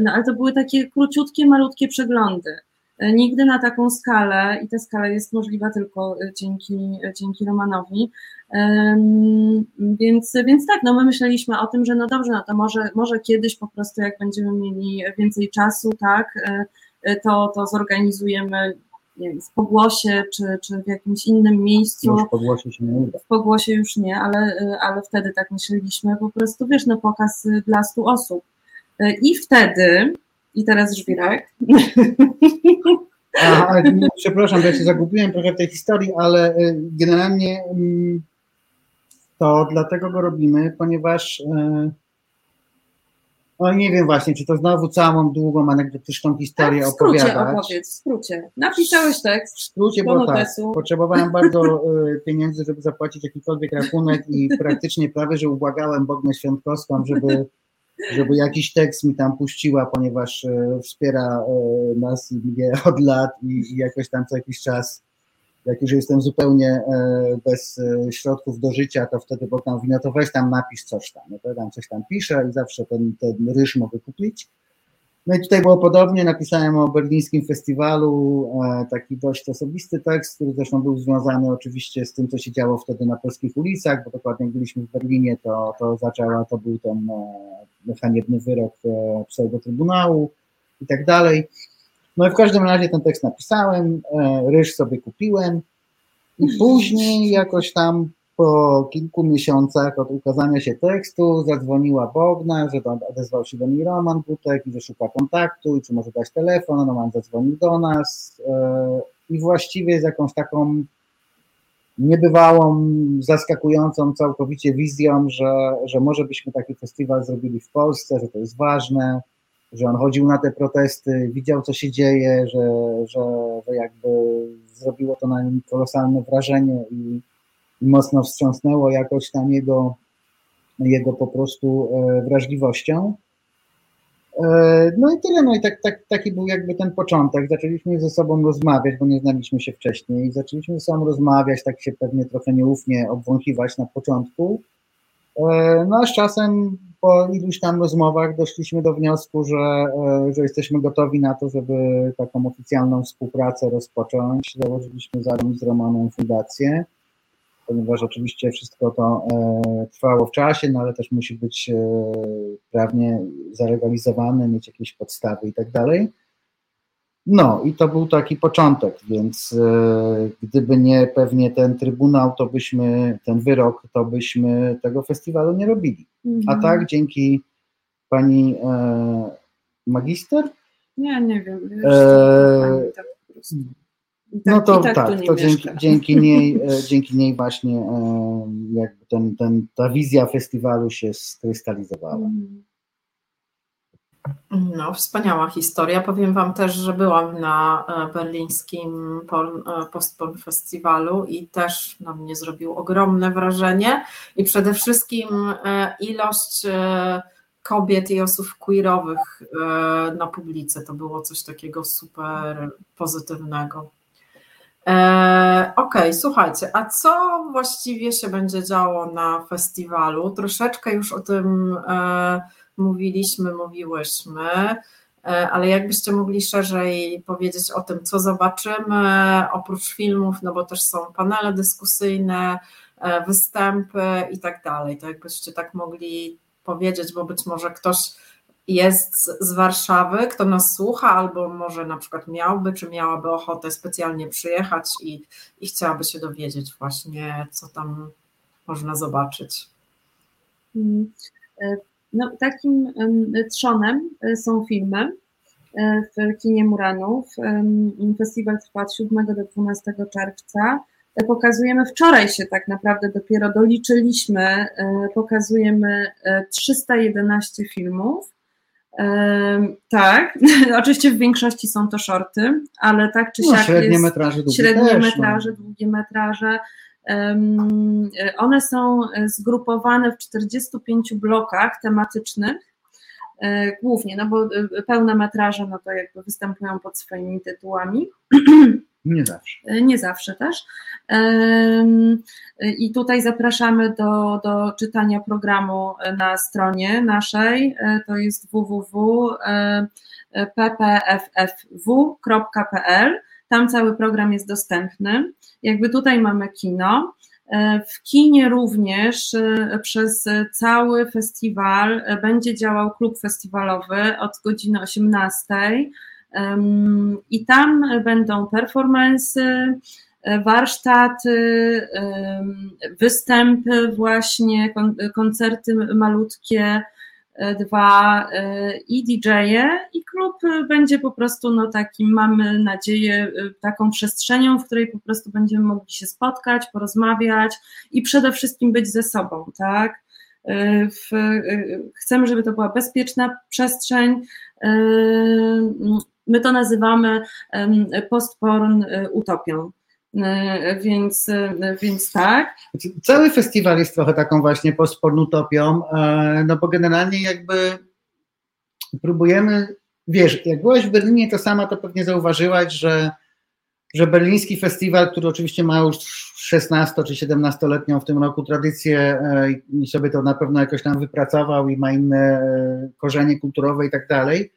no ale to były takie króciutkie, malutkie przeglądy. Nigdy na taką skalę, i ta skala jest możliwa tylko dzięki, dzięki Romanowi. Więc, więc tak, no my myśleliśmy o tym, że no dobrze, no to może, może kiedyś po prostu, jak będziemy mieli więcej czasu, tak, to, to zorganizujemy wiem, w Pogłosie czy, czy w jakimś innym miejscu. Już w Pogłosie się nie uda. W Pogłosie już nie, ale, ale wtedy tak myśleliśmy, po prostu wiesz, no pokaz dla stu osób. I wtedy, i teraz żwirek. Przepraszam, ja się zagubiłem trochę w tej historii, ale y, generalnie mm, to dlatego go robimy, ponieważ y, no nie wiem właśnie, czy to znowu całą długą anegdotyczną historię tak, w skrócie opowiadać. opowiedz, w skrócie. Napisałeś tekst. W skrócie, bo tak, potrzebowałem bardzo y, pieniędzy, żeby zapłacić jakikolwiek rachunek i praktycznie prawie, że ubłagałem Bognę Świątkowską, żeby, żeby jakiś tekst mi tam puściła, ponieważ y, wspiera y, nas i mnie od lat i, jakoś tam co jakiś czas jak już jestem zupełnie e, bez e, środków do życia, to wtedy Bogdan mówi, no to weź tam napisz coś tam, no to tam coś tam piszę i zawsze ten, ten ryż mogę kupić. No i tutaj było podobnie, napisałem o berlińskim festiwalu, e, taki dość osobisty tekst, który zresztą był związany oczywiście z tym, co się działo wtedy na polskich ulicach, bo dokładnie byliśmy w Berlinie, to, to zaczęła, to był ten haniebny wyrok pseudo-trybunału i tak dalej. No i w każdym razie ten tekst napisałem, e, ryż sobie kupiłem i później jakoś tam po kilku miesiącach od ukazania się tekstu zadzwoniła Bogna, że odezwał się do mnie Roman Butek i że szuka kontaktu i czy może dać telefon, Roman zadzwonił do nas e, i właściwie z jakąś taką niebywałą, zaskakującą całkowicie wizją, że, że może byśmy taki festiwal zrobili w Polsce, że to jest ważne, że on chodził na te protesty, widział co się dzieje, że, że, że jakby zrobiło to na nim kolosalne wrażenie i mocno wstrząsnęło jakoś tam jego, jego po prostu e, wrażliwością. E, no i tyle, no i tak, tak, taki był jakby ten początek. Zaczęliśmy ze sobą rozmawiać, bo nie znaliśmy się wcześniej. Zaczęliśmy ze sobą rozmawiać, tak się pewnie trochę nieufnie obwąchiwać na początku. E, no a z czasem po iluś tam rozmowach doszliśmy do wniosku, że, że jesteśmy gotowi na to, żeby taką oficjalną współpracę rozpocząć. Założyliśmy zaraz z Romanem fundację, ponieważ oczywiście wszystko to e, trwało w czasie, no ale też musi być prawnie zalegalizowane, mieć jakieś podstawy i tak dalej. No i to był taki początek, więc e, gdyby nie pewnie ten trybunał, to byśmy, ten wyrok, to byśmy tego festiwalu nie robili. Mhm. A tak dzięki pani e, magister? Nie, nie wiem. Wiesz, e, tak no to tak, tak to dzięki, dzięki, niej, dzięki niej właśnie jakby ten, ten, ta wizja festiwalu się skrystalizowała. Mhm. No, wspaniała historia. Powiem Wam też, że byłam na e, berlińskim e, Postporn Festiwalu i też na mnie zrobił ogromne wrażenie i przede wszystkim e, ilość kobiet i osób queerowych na publice. To było coś takiego super pozytywnego. Okej, okay, słuchajcie, a co właściwie się będzie działo na festiwalu? Troszeczkę już o tym mówiliśmy, mówiłyśmy, e, ale jakbyście mogli szerzej powiedzieć o tym, co zobaczymy, oprócz filmów, no bo też są panele dyskusyjne, e, występy i tak dalej, to jakbyście tak mogli powiedzieć, bo być może ktoś jest z Warszawy, kto nas słucha, albo może na przykład miałby, czy miałaby ochotę specjalnie przyjechać i, i chciałaby się dowiedzieć właśnie, co tam można zobaczyć. Mm, e, no, takim trzonem e, są filmy e, w kinie Muranów. Festiwal trwa od 7 do 12 czerwca. Pokazujemy, wczoraj się tak naprawdę dopiero doliczyliśmy, pokazujemy 311 filmów. Tak, oczywiście w większości są to shorty, ale tak czy no, siak średnie jest metraże, długie średnie też, no. metraże, no. długie metraże. One są zgrupowane w 45 blokach tematycznych, e, głównie, no bo e, pełne metraże, no to jakby występują pod swoimi tytułami. Nie zawsze. E, nie zawsze też. I tutaj zapraszamy do, do czytania programu na stronie naszej. To jest www.ppffw.pl. Tam cały program jest dostępny. Jakby tutaj mamy kino. E, w kinie również e, przez cały festiwal e, będzie działał klub festiwalowy od godziny 18 i tam będą performance, warsztaty, występy właśnie, koncerty malutkie, dwa e, i DJ-e i klub będzie po prostu no takim, mamy nadzieję, e, taką przestrzenią, w której po prostu będziemy mogli się spotkać, porozmawiać i przede wszystkim być ze sobą, tak? E, w, chcemy, żeby to była bezpieczna przestrzeń. My to nazywamy postporn utopią. E, więc, e, więc tak. Cały festiwal jest trochę taką właśnie postpornutopią, e, no bo generalnie jakby próbujemy, wiesz, jak byłaś w Berlinie, to sama to pewnie zauważyłaś, że, że berliński festiwal, który oczywiście ma już 16 czy 17-letnią w tym roku tradycję i sobie to na pewno jakoś tam wypracował i ma inne korzenie kulturowe i tak dalej,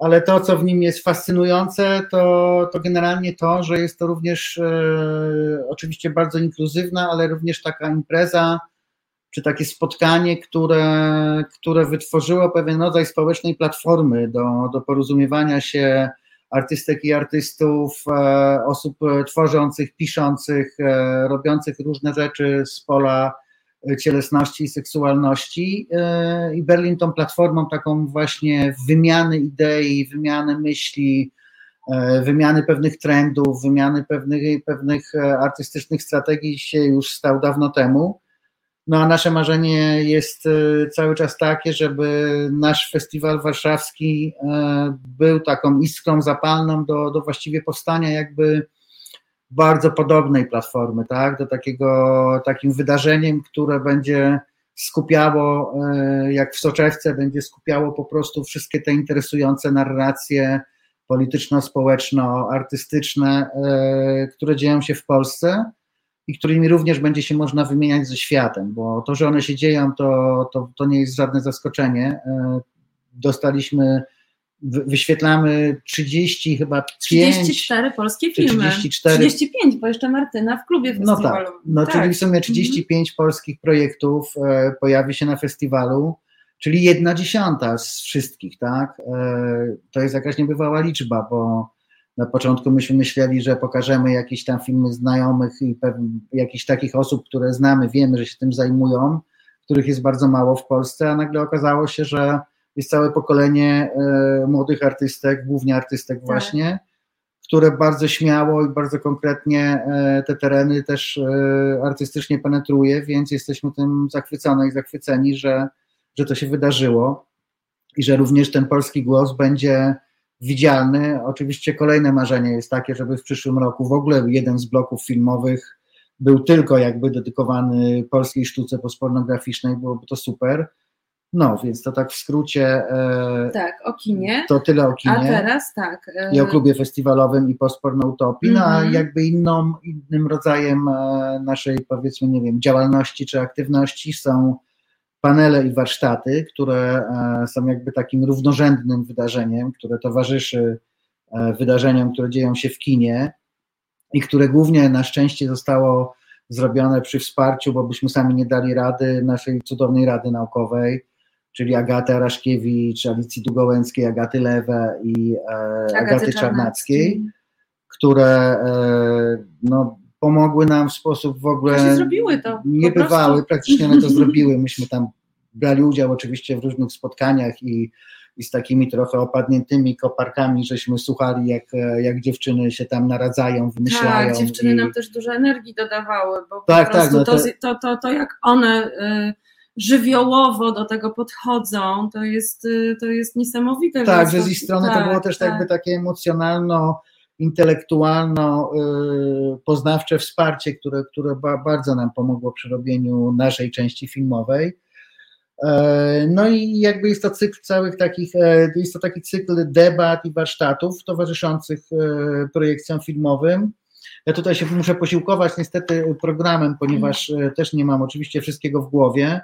ale to, co w nim jest fascynujące, to, to generalnie to, że jest to również e, oczywiście bardzo inkluzywna, ale również taka impreza, czy takie spotkanie, które, które wytworzyło pewien rodzaj społecznej platformy do, do porozumiewania się artystek i artystów, e, osób tworzących, piszących, e, robiących różne rzeczy z pola cielesności i seksualności e, i Berlin tą platformą taką właśnie wymiany idei, wymiany myśli, e, wymiany pewnych trendów, wymiany pewnych, pewnych e, artystycznych strategii się już stał dawno temu. No a nasze marzenie jest cały czas takie, żeby nasz festiwal warszawski był taką iskrą zapalną do, do właściwie powstania jakby bardzo podobnej platformy, tak, do takiego, takim wydarzeniem, które będzie skupiało, e, jak w soczewce, będzie skupiało po prostu wszystkie te interesujące narracje polityczno-społeczno-artystyczne, e, które dzieją się w Polsce i którymi również będzie się można wymieniać ze światem, bo to, że one się dzieją, to, to, to nie jest żadne zaskoczenie. E, dostaliśmy wyświetlamy 30 chyba 5, 34 polskie filmy. 34. 35, bo jeszcze Martyna w klubie festiwalu. No tak, no tak. czyli w sumie 35 mhm. polskich projektów e, pojawi się na festiwalu, czyli jedna dziesiąta z wszystkich, tak? E, to jest jakaś niebywała liczba, bo na początku myśmy myśleli, że pokażemy jakieś tam filmy znajomych i jakichś takich osób, które znamy, wiemy, że się tym zajmują, których jest bardzo mało w Polsce, a nagle okazało się, że jest całe pokolenie e, młodych artystek, głównie artystek tak. właśnie, które bardzo śmiało i bardzo konkretnie e, te tereny też e, artystycznie penetruje, więc jesteśmy tym zachwycone i zachwyceni, że, że to się wydarzyło i że również ten polski głos będzie widzialny. Oczywiście kolejne marzenie jest takie, żeby w przyszłym roku w ogóle jeden z bloków filmowych był tylko jakby dedykowany polskiej sztuce postpornograficznej, byłoby to super. No, więc to tak w skrócie. E, tak, o kinie. To tyle o kinie. A teraz tak. E, I o klubie festiwalowym i postpornoutopii, mm -hmm. no a mhm. jakby inną, innym rodzajem e, naszej, powiedzmy, nie wiem, działalności czy aktywności są panele i warsztaty, które są jakby takim równorzędnym wydarzeniem, które towarzyszy wydarzeniom, które dzieją się w kinie i które głównie na szczęście zostało zrobione przy wsparciu, bo byśmy sami nie dali rady naszej cudownej Rady Naukowej, czyli Agaty Araszkiewicz, Alicji Dugołęckiej, Agaty Lewe i e, Agaty, Agaty Czarnackiej, które e, no, pomogły nam w sposób w ogóle zrobiły to, niebywały, praktycznie one to zrobiły. Myśmy tam brali udział oczywiście w różnych spotkaniach i, i z takimi trochę opadniętymi koparkami, żeśmy słuchali, jak, jak dziewczyny się tam naradzają, wymyślają. Tak, dziewczyny i... nam też dużo energii dodawały, bo tak, po tak, no to, to, to, to, jak one y, żywiołowo do tego podchodzą, to jest, y, to jest niesamowite. Tak, że z ich strony tak, to było też tak. jakby takie emocjonalno intelektualno-poznawcze y, wsparcie, które, które bardzo nam pomogło przy robieniu naszej części filmowej. E, no i jakby jest to cykl całych takich, e, jest to taki cykl debat i warsztatów towarzyszących e, projekcjom filmowym. Ja tutaj się muszę posiłkować niestety programem, ponieważ też nie mam oczywiście wszystkiego w głowie,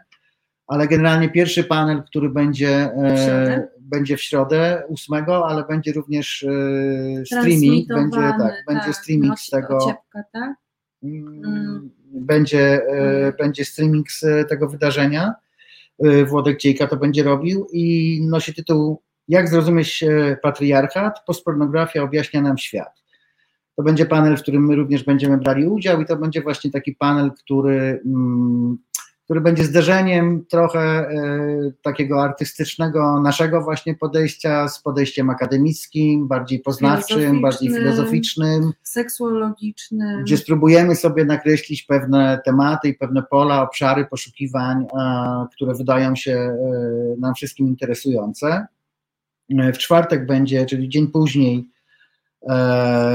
ale generalnie pierwszy panel, który będzie w będzie w środę 8, ale będzie również streaming, będzie tak, tak, będzie streaming z tego. Tak? Mm, mm. Będzie, mm. będzie streaming z tego wydarzenia. Włodek Dziejka to będzie robił i nosi tytuł Jak zrozumieć e, patriarchat? Postpornografia objaśnia nam świat. To będzie panel, w którym my również będziemy brali udział i to będzie właśnie taki panel, który mm, który będzie zderzeniem trochę e, takiego artystycznego naszego właśnie podejścia z podejściem akademickim, bardziej poznawczym, bardziej filozoficznym, seksuologicznym, gdzie spróbujemy sobie nakreślić pewne tematy i pewne pola, obszary poszukiwań, które wydają się e, nam wszystkim interesujące. E, w czwartek będzie, czyli dzień później,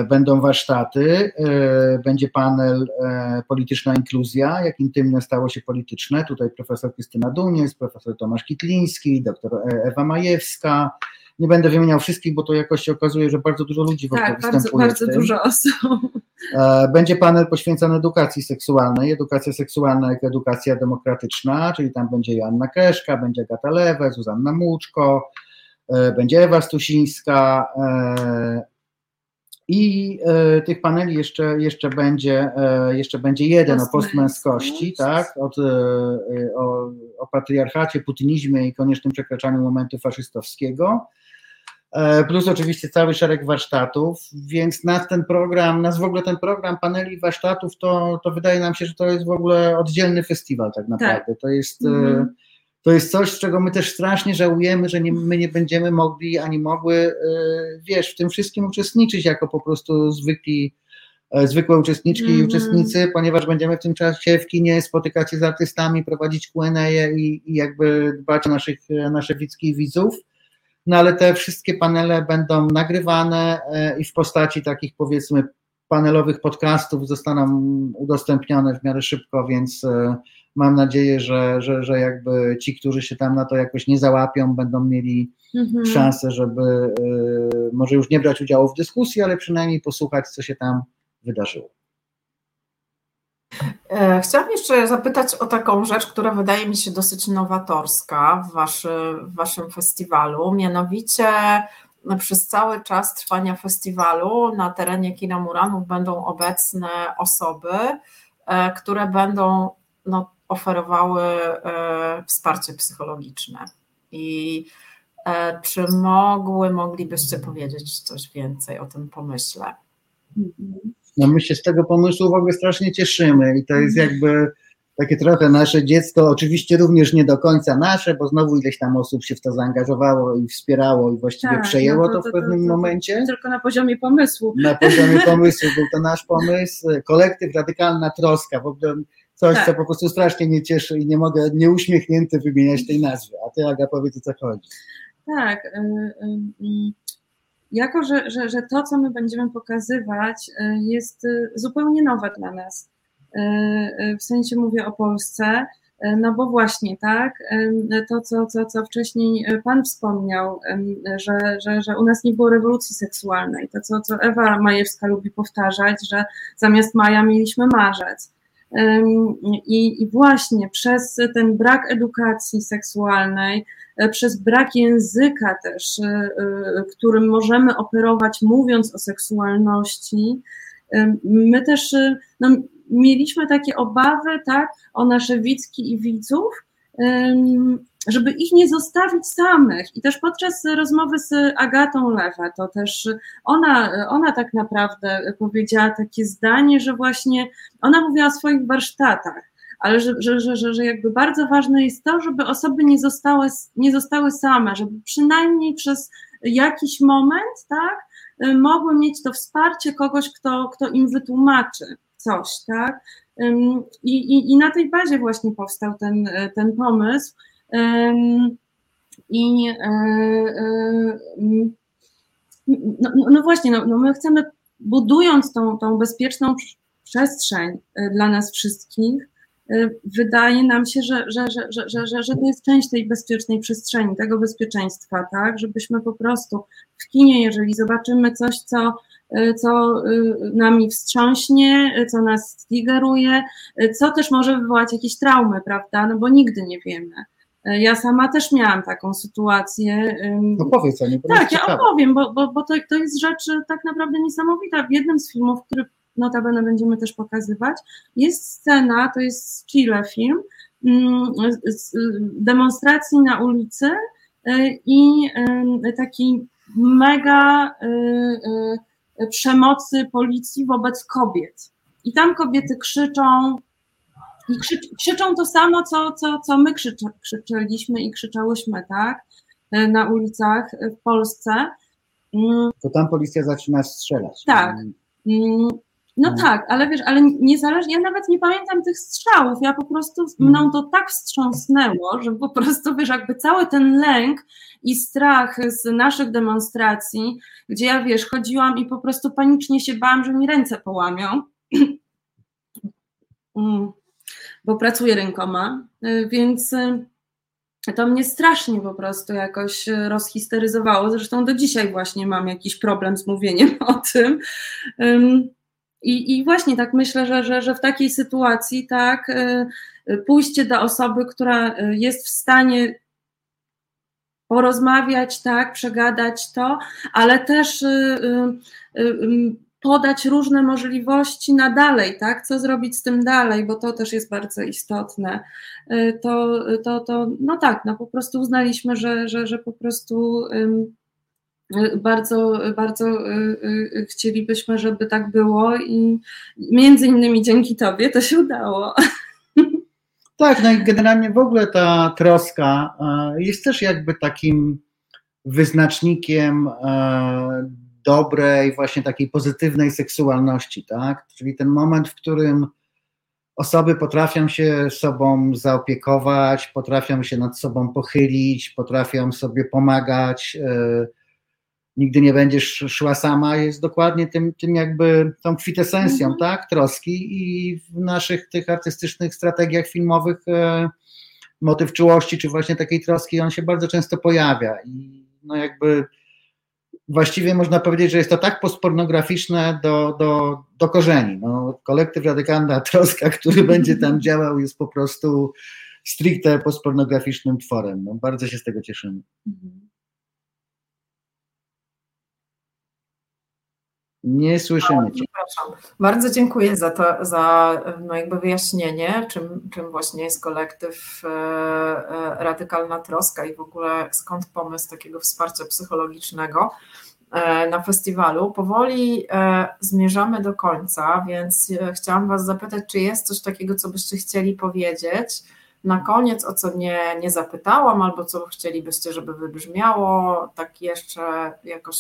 będą warsztaty, e, będzie panel e, Polityczna inkluzja, jak intymne stało się polityczne. Tutaj profesor Krystyna Duniec, profesor Tomasz Kitliński, doktor Ewa Majewska. Nie będę wymieniał wszystkich, bo to jakoś się okazuje, że bardzo dużo ludzi w ogóle tak, występuje. Bardzo, bardzo dużo osób. Będzie panel poświęcony edukacji seksualnej. Edukacja seksualna jako edukacja demokratyczna, czyli tam będzie Joanna Keszka, będzie Agata Lewe, Zuzanna Muczko, będzie Ewa Stusińska, i e, tych paneli jeszcze, jeszcze, będzie, e, jeszcze będzie jeden o postmęskości, tak? Od, e, o, o patriarchacie, putinizmie i koniecznym przekraczaniu momentu faszystowskiego. E, plus oczywiście cały szereg warsztatów, więc nas ten program, nas w ogóle ten program paneli warsztatów, to, to wydaje nam się, że to jest w ogóle oddzielny festiwal tak naprawdę. Tak. To jest. Mm-hmm to jest coś, czego my też strasznie żałujemy, że nie, my nie będziemy mogli ani mogły, e, wiesz, w tym wszystkim uczestniczyć jako po prostu zwykli, e, zwykłe uczestniczki mm -hmm. i mhm. uczestnicy, ponieważ będziemy w tym czasie w kinie spotykać się z artystami, prowadzić Q&A i, i jakby dbać o naszych, nasze widzki i widzów. No ale te wszystkie panele będą nagrywane e, i w postaci takich powiedzmy panelowych podcastów zostaną udostępnione w miarę szybko, więc mam nadzieję, że, że, że jakby ci, którzy się tam na to jakoś nie załapią, będą mieli mhm. szansę, żeby y, może już nie brać udziału w dyskusji, ale przynajmniej posłuchać, co się tam wydarzyło. E, chciałam jeszcze zapytać o taką rzecz, która wydaje mi się dosyć nowatorska w, waszy, w Waszym festiwalu, mianowicie przez cały czas trwania festiwalu na terenie Kina Muranów będą obecne osoby, e, które będą no, oferowały e, wsparcie psychologiczne. I e, czy mogły, moglibyście powiedzieć coś więcej o tym pomyśle? No my się z tego pomysłu w ogóle strasznie cieszymy i to jest jakby takie trochę nasze dziecko, oczywiście również nie do końca nasze, bo znowu ileś tam osób się w to zaangażowało i wspierało i właściwie tak, przejęło no to, to, w pewnym to, to, momencie. Tylko na poziomie pomysłu. Na poziomie pomysłu był to nasz pomysł. Kolektyw Radykalna Troska, w ogóle coś, tak. co po prostu strasznie mnie cieszy i nie mogę nieuśmiechnięty wymieniać tej nazwy. A ty, Aga, powiedz, o co chodzi. Tak. Y, y, y, jako, że, że, że to, co my będziemy pokazywać, jest zupełnie nowe dla nas w sensie mówię o Polsce, e, no bo właśnie, tak, to co, co, co wcześniej Pan wspomniał, że, że, że u nas nie było rewolucji seksualnej, to co, co Ewa Majewska lubi powtarzać, że zamiast maja mieliśmy marzec. I, I właśnie przez ten brak edukacji seksualnej, przez brak języka też, którym możemy operować mówiąc o seksualności, my też no, mieliśmy takie obawy, tak, o nasze widzki i widzów, żeby ich nie zostawić samych. I też podczas rozmowy z Agatą Lewe, to też ona, ona tak naprawdę powiedziała takie zdanie, że właśnie ona mówiła o swoich warsztatach, ale że, że, że, że, że jakby bardzo ważne jest to, żeby osoby nie zostały, nie zostały same, żeby przynajmniej przez jakiś moment, tak, mogły mieć to wsparcie kogoś, kto, kto im wytłumaczy coś, tak? I, i, i na tej bazie właśnie powstał ten, ten pomysł. I e, e, no, no, właśnie, no, no my chcemy, budując tą, tą bezpieczną przestrzeń e, dla nas wszystkich, wydaje nam się, że, że, że, że, że, że to jest część tej bezpiecznej przestrzeni, tego bezpieczeństwa, tak? Żebyśmy po prostu w kinie, jeżeli zobaczymy coś, co Y, co y, nami wstrząśnie, co nas triggeruje, co też może wywołać jakieś traumy, prawda? No bo nigdy nie wiemy. Ja sama też miałam taką sytuację. No powiedz o niej. Tak, ja opowiem, bo, bo, bo to, to jest rzecz tak naprawdę niesamowita. W jednym z filmów, który notabene będziemy też pokazywać, jest scena, to jest z Chile film, mm, z demonstracji na ulicy i taki mega przemocy policji wobec kobiet. I tam kobiety krzyczą, i krzyczą to samo, co, co, co my krzycz, krzyczeliśmy i krzyczałyśmy, tak, na ulicach w Polsce. Mm. To tam policja zaczyna strzelać. Tak. No hmm. tak, ale wiesz, ale niezależnie, ja nawet nie pamiętam tych strzałów, ja po prostu, mną mm. to tak wstrząsnęło, że po prostu, wiesz, jakby cały ten lęk i strach z naszych demonstracji, gdzie ja, wiesz, chodziłam i po prostu panicznie się bałam, że mi ręce połamią, mm. bo pracuję rękoma, y, więc y, to mnie strasznie po prostu jakoś rozhisteryzowało, zresztą do dzisiaj właśnie mam jakiś problem z mówieniem o tym, i, I właśnie tak myślę, że, że, że w takiej sytuacji, tak, y, y, pójście do osoby, która y, jest w stanie porozmawiać, tak, przegadać to, ale też podać różne możliwości na dalej, tak, co zrobić z tym dalej, bo to też jest bardzo istotne. To, to, to no tak, no po prostu uznaliśmy, że, że, że po prostu bardzo, bardzo y, y, chcielibyśmy, żeby tak było i między innymi dzięki Tobie to się udało. Tak, no i generalnie w ogóle ta troska e, jest też jakby takim wyznacznikiem e, dobrej, właśnie takiej pozytywnej seksualności, tak? Czyli ten moment, w którym osoby potrafią się sobą zaopiekować, potrafią się nad sobą pochylić, potrafią sobie pomagać, e, nigdy nie będziesz szła sama, jest dokładnie tym, tym jakby tą kwitesencją, mhm. tak, troski i w naszych tych artystycznych strategiach filmowych e, motyw czułości, czy właśnie takiej troski, on się bardzo często pojawia i no jakby właściwie można powiedzieć, że jest to tak postpornograficzne do, do, do korzeni. No, kolektyw Radykalna Troska, który będzie tam działał, jest po prostu stricte postpornograficznym tworem. No, bardzo się z tego cieszymy. Mhm. Nie słyszymy Cię. Bardzo dziękuję za to, za no jakby wyjaśnienie, czym, czym właśnie jest kolektyw e, e, Radykalna Troska i w ogóle skąd pomysł takiego wsparcia psychologicznego. na festiwalu. Powoli zmierzamy do końca, więc chciałam Was zapytać, czy jest coś takiego, co byście chcieli powiedzieć na koniec, o co nie, nie zapytałam, albo co chcielibyście, żeby wybrzmiało, tak jeszcze jakoś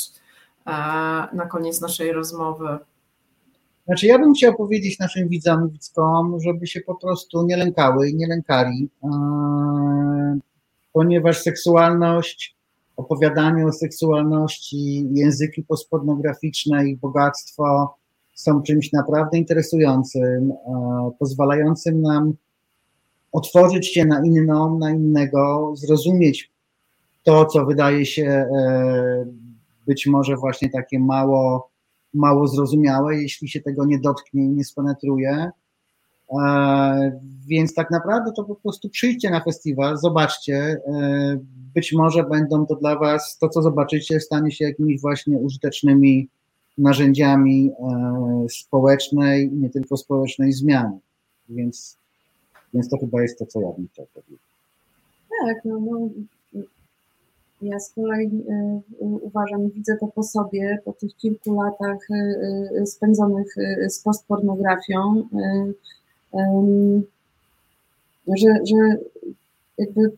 na koniec naszej rozmowy. Znaczy, ja bym chciał powiedzieć naszym widzom, widzkom, żeby się po prostu nie lękały i nie lękali, ponieważ seksualność, opowiadanie o seksualności, języki postpornograficzne i bogactwo są czymś naprawdę interesującym, pozwalającym nam otworzyć się na inną, na innego, zrozumieć to, co wydaje się e, być może właśnie takie mało mało zrozumiałe, jeśli się tego nie dotknie i nie spenetruje. E, więc tak naprawdę to po prostu przyjdźcie na festiwal, zobaczcie. E, być może będą to dla Was, to co zobaczycie, stanie się jakimiś właśnie użytecznymi narzędziami e, społecznej nie tylko społecznej zmiany. Więc, więc to chyba jest to, co ja bym chciał powiedzieć. Tak, no, no ja z kolei y, uważam, widzę to po sobie, po tych kilku latach y, y, spędzonych z postpornografią, że, że jakby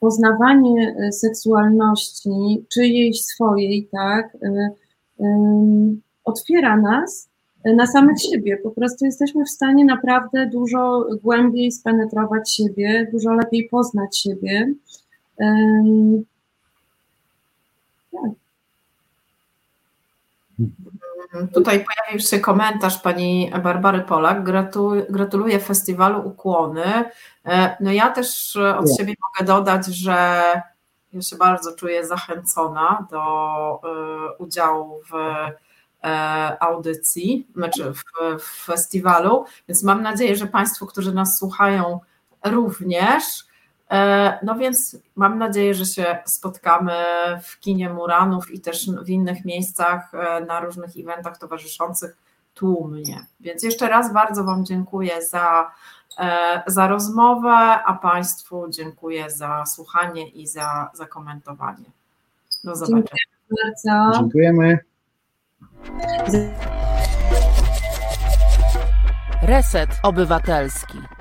poznawanie seksualności, czyjejś swojej, tak, otwiera nas na samych siebie. Po prostu jesteśmy w stanie naprawdę dużo głębiej spenetrować siebie, dużo lepiej poznać siebie. Mhm. Tutaj pojawił się komentarz pani Barbary Polak. gratuluję festiwalu Ukłony. E, no ja też od Nie. siebie mogę dodać, że ja się bardzo czuję zachęcona do e, udziału w e, audycji, znaczy w, w festiwalu, więc mam nadzieję, że Państwo, którzy nas słuchają, również. E, no więc mam nadzieję, że się spotkamy w kinie Muranów i też w innych miejscach e, na różnych eventach towarzyszących tłumnie. Więc jeszcze raz bardzo Wam dziękuję za, e, za rozmowę, a Państwu dziękuję za słuchanie i za, za komentowanie. Do zobaczenia. Dziękuję bardzo. Dziękujemy. Reset Obywatelski.